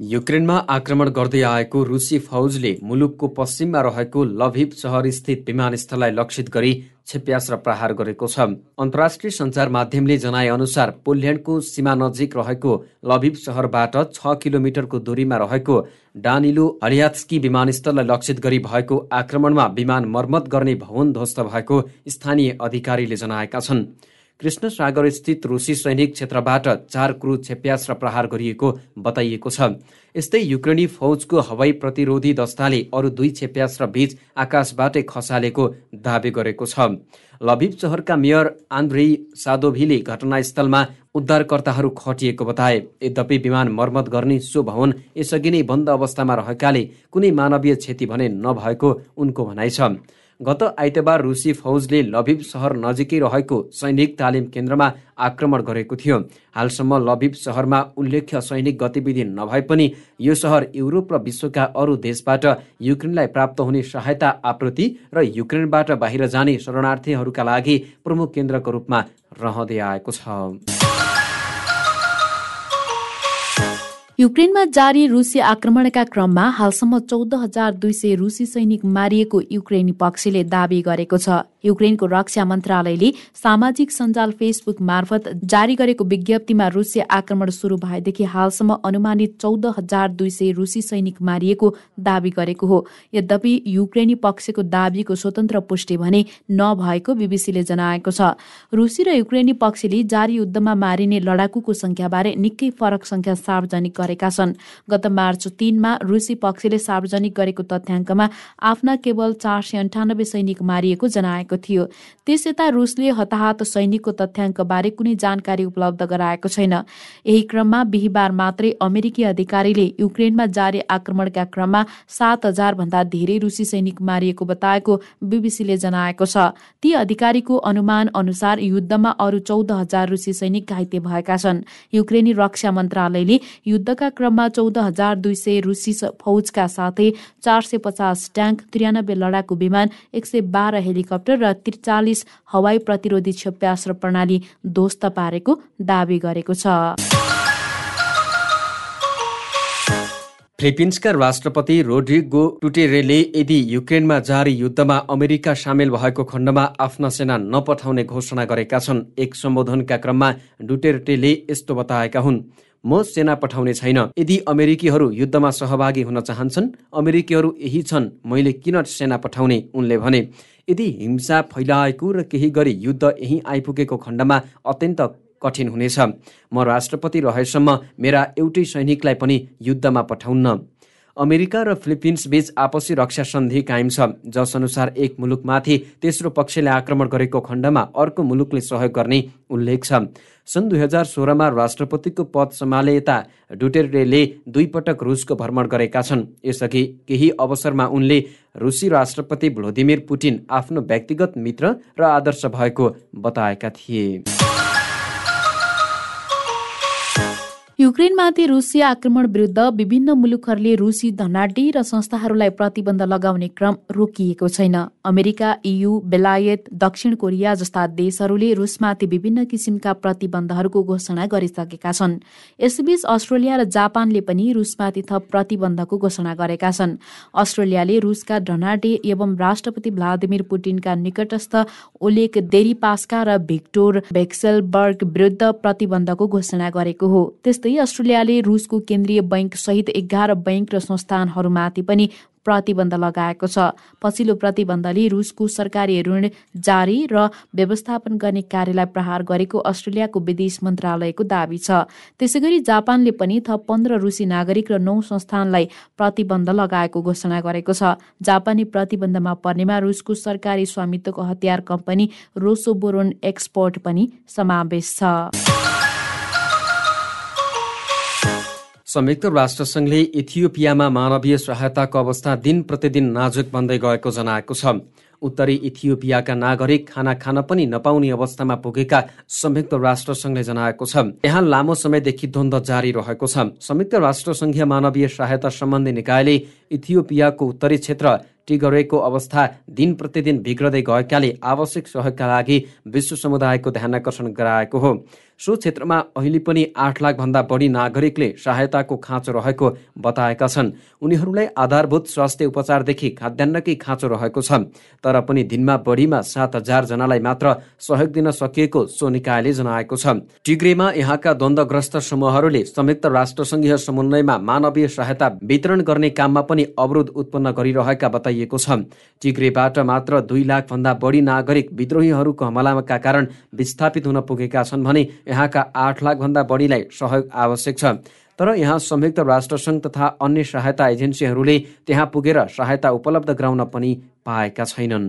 युक्रेनमा आक्रमण गर्दै आएको रुसी फौजले मुलुकको पश्चिममा रहेको लभिभ सहरस्थित विमानस्थललाई लक्षित गरी क्षेप्यास्त्र प्रहार गरेको छ। अन्तर्राष्ट्रिय सञ्चार माध्यमले जनाए अनुसार पोल्यान्डको सीमा नजिक रहेको लभिभ सहरबाट छ किलोमिटरको दूरीमा रहेको डानिलो हरियात्स्की विमानस्थललाई लक्षित गरी भएको आक्रमणमा विमान मर्मत गर्ने भवन ध्वस्त भएको स्थानीय अधिकारीले जनाएका छन्। कृष्ण सागर स्थित रुसी सैनिक क्षेत्रबाट चार क्रु क्षेप्यास्त्र प्रहार गरिएको बताइएको छ। यस्तै युक्रेनी फौजको हवाई प्रतिरोधी दस्ताले अरू दुई क्षेप्यास्त्र बीच आकाशबाटै खसालेको दावी गरेको छ। लभिब सहरका मेयर आन्द्रे सादोभीले घटनास्थलमा उद्धारकर्ताहरू खटिएको बताए। यद्यपि विमान मर्मत गर्ने सो भवन यसअघि नै बन्द अवस्थामा रहेकाले कुनै मानवीय क्षति भने नभएको उनको भनाइ छ। गत आइतबार रुसी फौजले लभिब सहर नजिकै रहेको सैनिक तालिम केन्द्रमा आक्रमण गरेको थियो। हालसम्म लभिब सहरमा उल्लेख्य सैनिक गतिविधि नभए पनि यो सहर युरोप र विश्वका अरू देशबाट युक्रेनलाई प्राप्त हुने सहायता आपूर्ति र युक्रेनबाट बाहिर जाने शरणार्थीहरूका लागि प्रमुख केन्द्रको रूपमा रहँदै आएको छ। युक्रेनमा जारी रुसी आक्रमणका क्रममा हालसम्म चौध हजार दुई सय रुसी सैनिक मारिएको युक्रेनी पक्षले दावी गरेको छ। युक्रेनको रक्षा मन्त्रालयले सामाजिक सञ्जाल फेसबुक मार्फत जारी गरेको विज्ञप्तिमा रुसी आक्रमण सुरु भएदेखि हालसम्म अनुमानित चौध हजार दुई सय रुसी सैनिक मारिएको दावी गरेको हो। यद्यपि युक्रेनी पक्षको दावीको स्वतन्त्र पुष्टि भने नभएको बिबिसीले जनाएको छ। रुसी र युक्रेनी पक्षले जारी युद्धमा मारिने लडाकुको संख्याबारे निकै फरक संख्या सार्वजनिक गरेका छन्। गत मार्च तीनमा रुसी पक्षले सार्वजनिक गरेको तथ्याङ्कमा आफ्ना केवल चार सय अन्ठानब्बे सैनिक मारिएको जनाएको भएको थियो। त्यस यता रुसले हताहत सैनिकको तथ्याङ्कबारे कुनै जानकारी उपलब्ध गराएको छैन। यही क्रममा बिहिबार मात्रै अमेरिकी अधिकारीले युक्रेनमा जारी आक्रमणका क्रममा सात हजार भन्दा धेरै रुसी सैनिक मारिएको बताएको बिबिसीले जनाएको छ। ती अधिकारीको अनुमान अनुसार युद्धमा अरू चौध हजार रुसी सैनिक घाइते भएका छन्। युक्रेनी रक्षा मन्त्रालयले युद्धका क्रममा चौध हजार दुई सय रुसी फौजका साथै चार सय पचास ट्याङ्क त्रियानब्बे लडाकु विमान एक सय बाह्र हेलिकप्टर र त्रिचालिस हवाई प्रतिरोधी क्षेप्यास्त्र प्रणाली ध्वस्त पारेको दावी गरेको छ। फिलिपिन्सका राष्ट्रपति रोड्रिगो टुटेरेले यदि युक्रेनमा जारी युद्धमा अमेरिका सामेल भएको खण्डमा आफ्ना सेना नपठाउने घोषणा गरेका छन् एक सम्बोधनका क्रममा डुटेर्टेले यस्तो बताएका हुन्। म सेना पठाउने छैन। यदि अमेरिकीहरू युद्धमा सहभागी हुन चाहन्छन् अमेरिकीहरू यही छन् मैले किन सेना पठाउने? उनले भने यदि हिंसा फैलाएको र केही गरी युद्ध यहीँ आइपुगेको खण्डमा अत्यन्त कठिन हुनेछ। म राष्ट्रपति रहेसम्म मेरा एउटै सैनिकलाई पनि युद्धमा पठाउन्न। अमेरिका र फिलिपिन्स बीच आपसी रक्षा सन्धि कायम छ। जस अनुसार एक मुलुकमाथि तेस्रो पक्षले आक्रमण गरेको खण्डमा अर्को मुलुकले सहयोग गर्ने उल्लेख छ। सन् दुई हजार सोह्रमा राष्ट्रपतिको पद सम्हाले यता डुटेरेले दुई पटक रुसको भ्रमण गरेका छन्। यसअघि केही अवसरमा उनले रुसी राष्ट्रपति भ्लोदिमिर पुटिन आफ्नो व्यक्तिगत मित्र र आदर्श भएको बताएका थिए। युक्रेनमाथि रुसी आक्रमण विरुद्ध विभिन्न मुलुकहरूले रुसी धनाडी र संस्थाहरूलाई प्रतिबन्ध लगाउने क्रम रोकिएको छैन। अमेरिका इयु बेलायत दक्षिण कोरिया जस्ता देशहरूले रुसमाथि विभिन्न किसिमका प्रतिबन्धहरूको घोषणा गरिसकेका छन्। यसबीच अस्ट्रेलिया र जापानले पनि रुसमाथि थप प्रतिबन्धको घोषणा गरेका छन्। अस्ट्रेलियाले रुसका धनाडे एवं राष्ट्रपति भ्लादिमिर पुटिनका निकटस्थ ओलेक देरीपास्का र भिक्टोर भेक्सेलबर्ग विरुद्ध प्रतिबन्धको घोषणा गरेको हो। त्यस्तै अस्ट्रेलियाले रुसको केन्द्रीय बैंक सहित एघार बैंक र संस्थानहरूमाथि पनि प्रतिबन्ध लगाएको छ। पछिल्लो प्रतिबन्धले रुसको सरकारी ऋण जारी र व्यवस्थापन गर्ने कार्यलाई प्रहार गरेको अस्ट्रेलियाको विदेश मन्त्रालयको दावी छ। त्यसै गरी जापानले पनि थप पन्ध्र रुसी नागरिक र नौ संस्थानलाई प्रतिबन्ध लगाएको घोषणा गरेको छ। जापानी प्रतिबन्धमा पर्नेमा रुसको सरकारी स्वामित्वको हतियार कम्पनी रोसोबोरोन एक्सपोर्ट पनि समावेश छ। संयुक्त राष्ट्रसङ्घले इथियोपियामा मानवीय सहायताको अवस्था दिन प्रतिदिन नाजुक बन्दै गएको जनाएको छ। उत्तरी इथियोपियाका नागरिक खाना खान पनि नपाउने अवस्थामा पुगेका संयुक्त राष्ट्रसङ्घले जनाएको छ। यहाँ लामो समयदेखि द्वन्द्व जारी रहेको छ। संयुक्त राष्ट्रसङ्घीय मानवीय सहायता सम्बन्धी निकायले इथियोपियाको उत्तरी क्षेत्र टिगरेको अवस्था दिन प्रतिदिन बिग्रदै गएकाले आवश्यक सहयोगका लागि विश्व समुदायको ध्यान आकर्षण गराएको हो। सो क्षेत्रमा अहिले पनि आठ लाखभन्दा बढी नागरिकले सहायताको खाँचो रहेको बताएका छन्। उनीहरूलाई आधारभूत स्वास्थ्य उपचारदेखि खाद्यान्नकै खाँचो रहेको छ। तर पनि दिनमा बढीमा सात हजारजनालाई मात्र सहयोग दिन सकिएको सो निकायले जनाएको छ। टिग्रेमा यहाँका द्वन्द्वग्रस्त समूहहरूले संयुक्त राष्ट्रसङ्घीय समन्वयमा मानवीय सहायता वितरण गर्ने काममा पनि अवरोध उत्पन्न गरिरहेका बताइएको छ। टिग्रेबाट मात्र दुई लाखभन्दा बढी नागरिक विद्रोहीहरूको हमलाका कारण विस्थापित हुन पुगेका छन् भने यहाँका आठ लाखभन्दा बढीलाई सहयोग आवश्यक छ। तर यहाँ संयुक्त राष्ट्रसङ्घ तथा अन्य सहायता एजेन्सीहरूले त्यहाँ पुगेर सहायता उपलब्ध गराउन पनि पाएका छैनन्।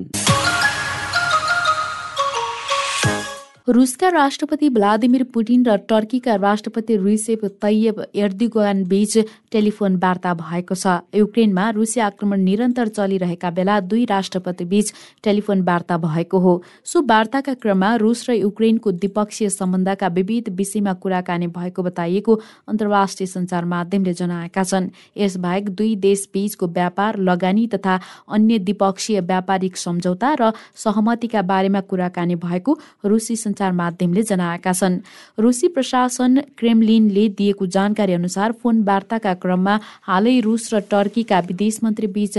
रुसका राष्ट्रपति भ्लादिमिर पुटिन र टर्कीका राष्ट्रपति रिसेप तैयब एर्दिगोन बीच टेलिफोन वार्ता भएको छ युक्रेनमा रुसी आक्रमण निरन्तर चलिरहेका बेला दुई राष्ट्रपति बीच टेलिफोन वार्ता भएको हो सो वार्ताका क्रममा रुस र युक्रेनको द्विपक्षीय सम्बन्धका विविध विषयमा कुराकानी भएको बताइएको अन्तर्राष्ट्रिय सञ्चार माध्यमले जनाएका छन् यसबाहेक दुई देश बीचको व्यापार लगानी तथा अन्य द्विपक्षीय व्यापारिक सम्झौता र सहमतिका बारेमा कुराकानी भएको रुसी सञ्चार माध्यमले जनाएका छन्। रुसी प्रशासन क्रेमलिनले दिएको जानकारी अनुसार फोन वार्ताका क्रममा हालै रुस र टर्कीका विदेश मन्त्री बीच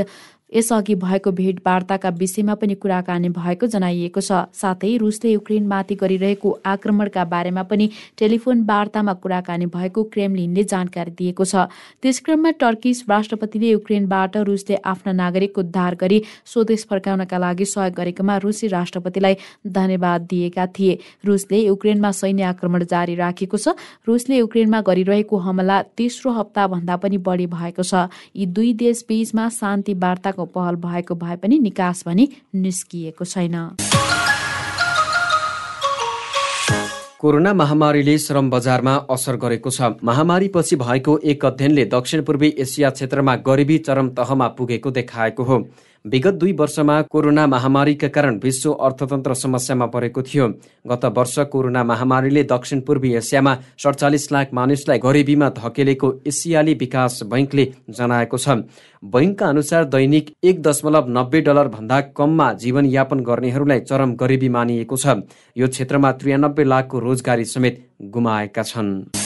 यसअघि भएको भेटवार्ताका विषयमा पनि कुराकानी भएको जनाइएको छ। साथै रुसले युक्रेनमाथि गरिरहेको आक्रमणका बारेमा पनि टेलिफोन वार्तामा कुराकानी भएको क्रेमलिनले जानकारी दिएको छ। त्यसक्रममा टर्किस राष्ट्रपतिले युक्रेनबाट रुसले आफ्ना नागरिकको उद्धार गरी स्वदेश फर्काउनका लागि सहयोग गरेकोमा रुसी राष्ट्रपतिलाई धन्यवाद दिएका थिए। रुसले युक्रेनमा सैन्य आक्रमण जारी राखेको छ। रुसले युक्रेनमा गरिरहेको हमला तेस्रो हप्ताभन्दा पनि बढी भएको छ। यी दुई देश बीचमा शान्ति वार्ताको पहल भएको भए पनि निकास भने निस्किएको छैन। कोरोना महामारीले श्रम बजारमा असर गरेको छ। महामारीपछि भएको एक अध्ययनले दक्षिण पूर्वी एसिया क्षेत्रमा गरिबी चरम तहमा पुगेको देखाएको हो। विगत दुई वर्षमा कोरोना महामारीका कारण विश्व अर्थतन्त्र समस्यामा परेको थियो। गत वर्ष कोरोना महामारीले दक्षिण पूर्वी एसियामा सडचालिस लाख मानिसलाई गरिबीमा धकेलेको एसियाली विकास बैङ्कले जनाएको छ। बैङ्कका अनुसार दैनिक एक दशमलव नब्बे डलर भन्दा कममा जीवनयापन गर्नेहरूलाई चरम गरिबी मानिएको छ। यो क्षेत्रमा त्रियानब्बे लाखको रोजगारी समेत गुमाएका छन्।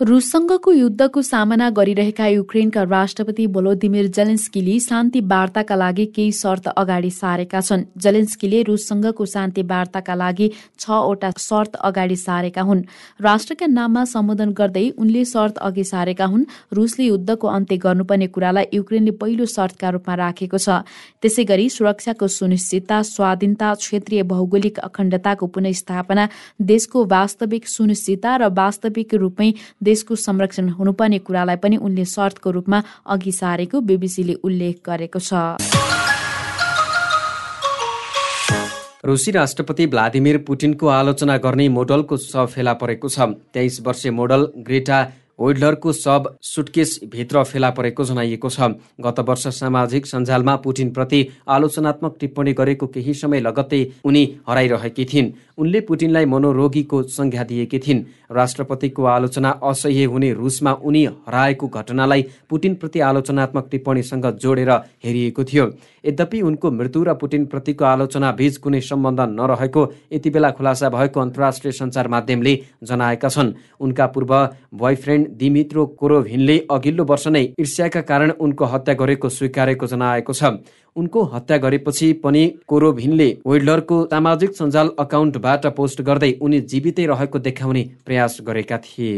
रुससँगको युद्धको सामना गरिरहेका युक्रेनका राष्ट्रपति भोलोदिमिर जेलेन्स्कीले शान्ति वार्ताका लागि केही शर्त अगाडि सारेका छन्। जेलेन्स्कीले रुससँगको शान्ति वार्ताका लागि छवटा शर्त अगाडि सारेका हुन्। राष्ट्रका नाममा सम्बोधन गर्दै उनले शर्त अघि सारेका हुन्। रुसले युद्धको अन्त्य गर्नुपर्ने कुरालाई युक्रेनले पहिलो शर्तका रूपमा राखेको छ। त्यसै गरी सुरक्षाको सुनिश्चितता स्वाधीनता क्षेत्रीय भौगोलिक अखण्डताको पुनस्थापना देशको वास्तविक सुनिश्चितता र वास्तविक रूपमै देशको संरक्षण हुनुपर्ने कुरालाई पनि उनले शर्तको रूपमा अघि सारेको बीबीसीले उल्लेख गरेको छ। रुसी राष्ट्रपति भ्लादिमिर पुटिनको आलोचना गर्ने मोडलको शव फेला परेको छ। तेइस वर्षीय मोडल ग्रेटा सब सुटकेस भित्र फेला परेको जनाइएको छ। गत वर्ष सामाजिक सञ्जालमा पुटिनप्रति आलोचनात्मक टिप्पणी गरेको केही समय लगत्तै उनी हराइरहेकी थिइन्। उनले पुटिनलाई मनोरोगीको संज्ञा दिएकी थिइन्। राष्ट्रपतिको आलोचना असह्य हुने रुसमा उनी हराएको घटनालाई पुटिनप्रति आलोचनात्मक टिप्पणीसँग जोडेर हेरिएको थियो। यद्यपि उनको मृत्यु र पुटिनप्रतिको आलोचना बीच कुनै सम्बन्ध नरहेको यति बेला खुलासा भएको अन्तर्राष्ट्रिय सञ्चार माध्यमले जनाएका छन्। उनका पूर्व बोयफ्रेन्ड दिमित्रो कोरोभिनले अघिल्लो वर्ष नै ईर्ष्याका कारण उनको हत्या गरेको स्वीकारेको जनाएको छ। उनको हत्या गरेपछि पनि कोरोभिनले वेडलरको सामाजिक सञ्जाल अकाउन्टबाट पोस्ट गर्दै उनी जीवितै रहेको देखाउने प्रयास गरेका थिए।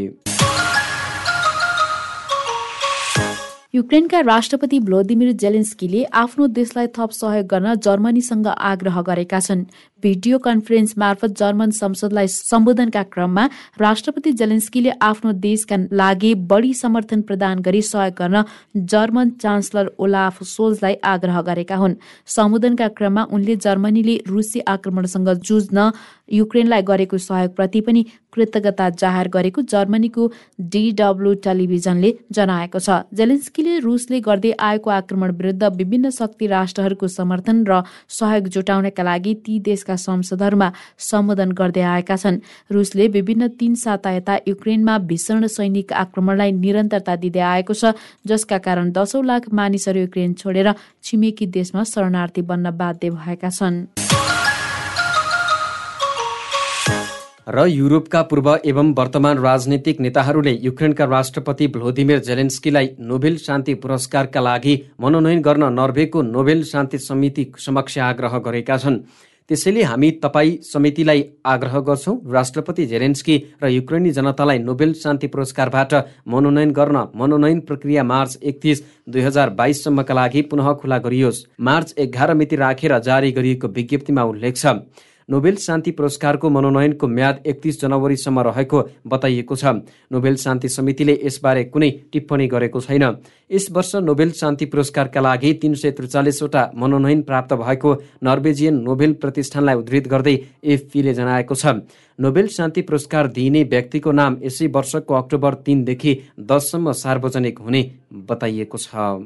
युक्रेनका राष्ट्रपति भ्लोदिमिर जेलेन्स्कीले आफ्नो देशलाई थप सहयोग गर्न जर्मनीसँग आग्रह गरेका छन्। भिडियो कन्फरेन्स मार्फत जर्मन संसदलाई सम्बोधनका क्रममा राष्ट्रपति जेलेन्स्कीले आफ्नो देशका लागि बढी समर्थन प्रदान गरी सहयोग गर्न जर्मन चान्सलर ओलाफ सोल्जलाई आग्रह गरेका हुन्। सम्बोधनका क्रममा उनले जर्मनीले रुसी आक्रमणसँग जुझ्न युक्रेनलाई गरेको सहयोगप्रति पनि कृतज्ञता जाहेर गरेको जर्मनीको डिडब्ल्यू टेलिभिजनले जनाएको छ। जेलेन्स्कीले रुसले गर्दै आएको आक्रमण विरुद्ध विभिन्न शक्ति राष्ट्रहरूको समर्थन र सहयोग जुटाउनका लागि ती देशका संसदहरूमा सम्बोधन गर्दै आएका छन्। रुसले विभिन्न तीन साता यता युक्रेनमा भीषण सैनिक आक्रमणलाई निरन्तरता दिँदै आएको छ जसका कारण दशौं लाख मानिसहरू युक्रेन छोडेर छिमेकी देशमा शरणार्थी बन्न बाध्य भएका छन्। र युरोपका पूर्व एवं वर्तमान राजनीतिक नेताहरूले युक्रेनका राष्ट्रपति भ्लोदिमिर जेलेन्स्कीलाई नोबेल शान्ति पुरस्कारका लागि मनोनयन गर्न नर्वेको नोबेल शान्ति समिति समक्ष आग्रह गरेका छन्। त्यसैले हामी तपाईँ समितिलाई आग्रह गर्छौँ राष्ट्रपति जेरेन्स्की र युक्रेनी जनतालाई नोबेल शान्ति पुरस्कारबाट मनोनयन गर्न मनोनयन प्रक्रिया मार्च एकतिस दुई हजार बाइससम्मका लागि पुनः खुला गरियोस्। मार्च एघार मिति राखेर जारी गरिएको विज्ञप्तिमा उल्लेख छ। नोबेल शान्ति पुरस्कारको मनोनयनको म्याद एकतिस जनवरीसम्म रहेको बताइएको छ। नोबेल शान्ति समितिले यसबारे कुनै टिप्पणी गरेको छैन। यस वर्ष नोबेल शान्ति पुरस्कारका लागि तीन सय त्रिचालिसवटा मनोनयन प्राप्त भएको नर्वेजियन नोबेल प्रतिष्ठानलाई उद्धृत गर्दै एफपीले जनाएको छ। नोबेल शान्ति पुरस्कार दिइने व्यक्तिको नाम यसै वर्षको अक्टोबर तिनदेखि दससम्म सार्वजनिक हुने बताइएको छ।